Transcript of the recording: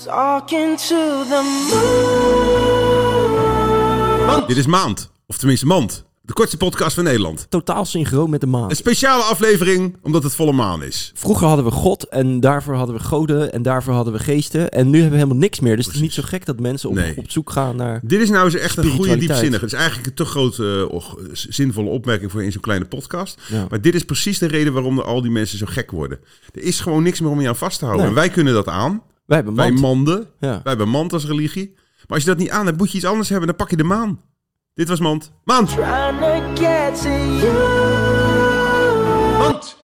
Talking to the moon. Dit is Maand, of tenminste Mand. De kortste podcast van Nederland. Totaal synchroon met de maan. Een speciale aflevering omdat het volle maan is. Vroeger hadden we God en daarvoor hadden we goden en daarvoor hadden we geesten. En nu hebben we helemaal niks meer. Dus het is niet zo gek dat mensen op, Nee. op zoek gaan naar... Dit is nou eens echt een goede diepzinnige. Het is eigenlijk een te grote, eh, och, zinvolle opmerking voor in zo'n kleine podcast. Ja. Maar dit is precies de reden waarom er al die mensen zo gek worden. Er is gewoon niks meer om je aan vast te houden. Nee. En wij kunnen dat aan. Wij hebben Wij mand. manden. Ja. Wij hebben mand als religie. Maar als je dat niet aan hebt, moet je iets anders hebben. Dan pak je de maan. Dit was mand. Mand!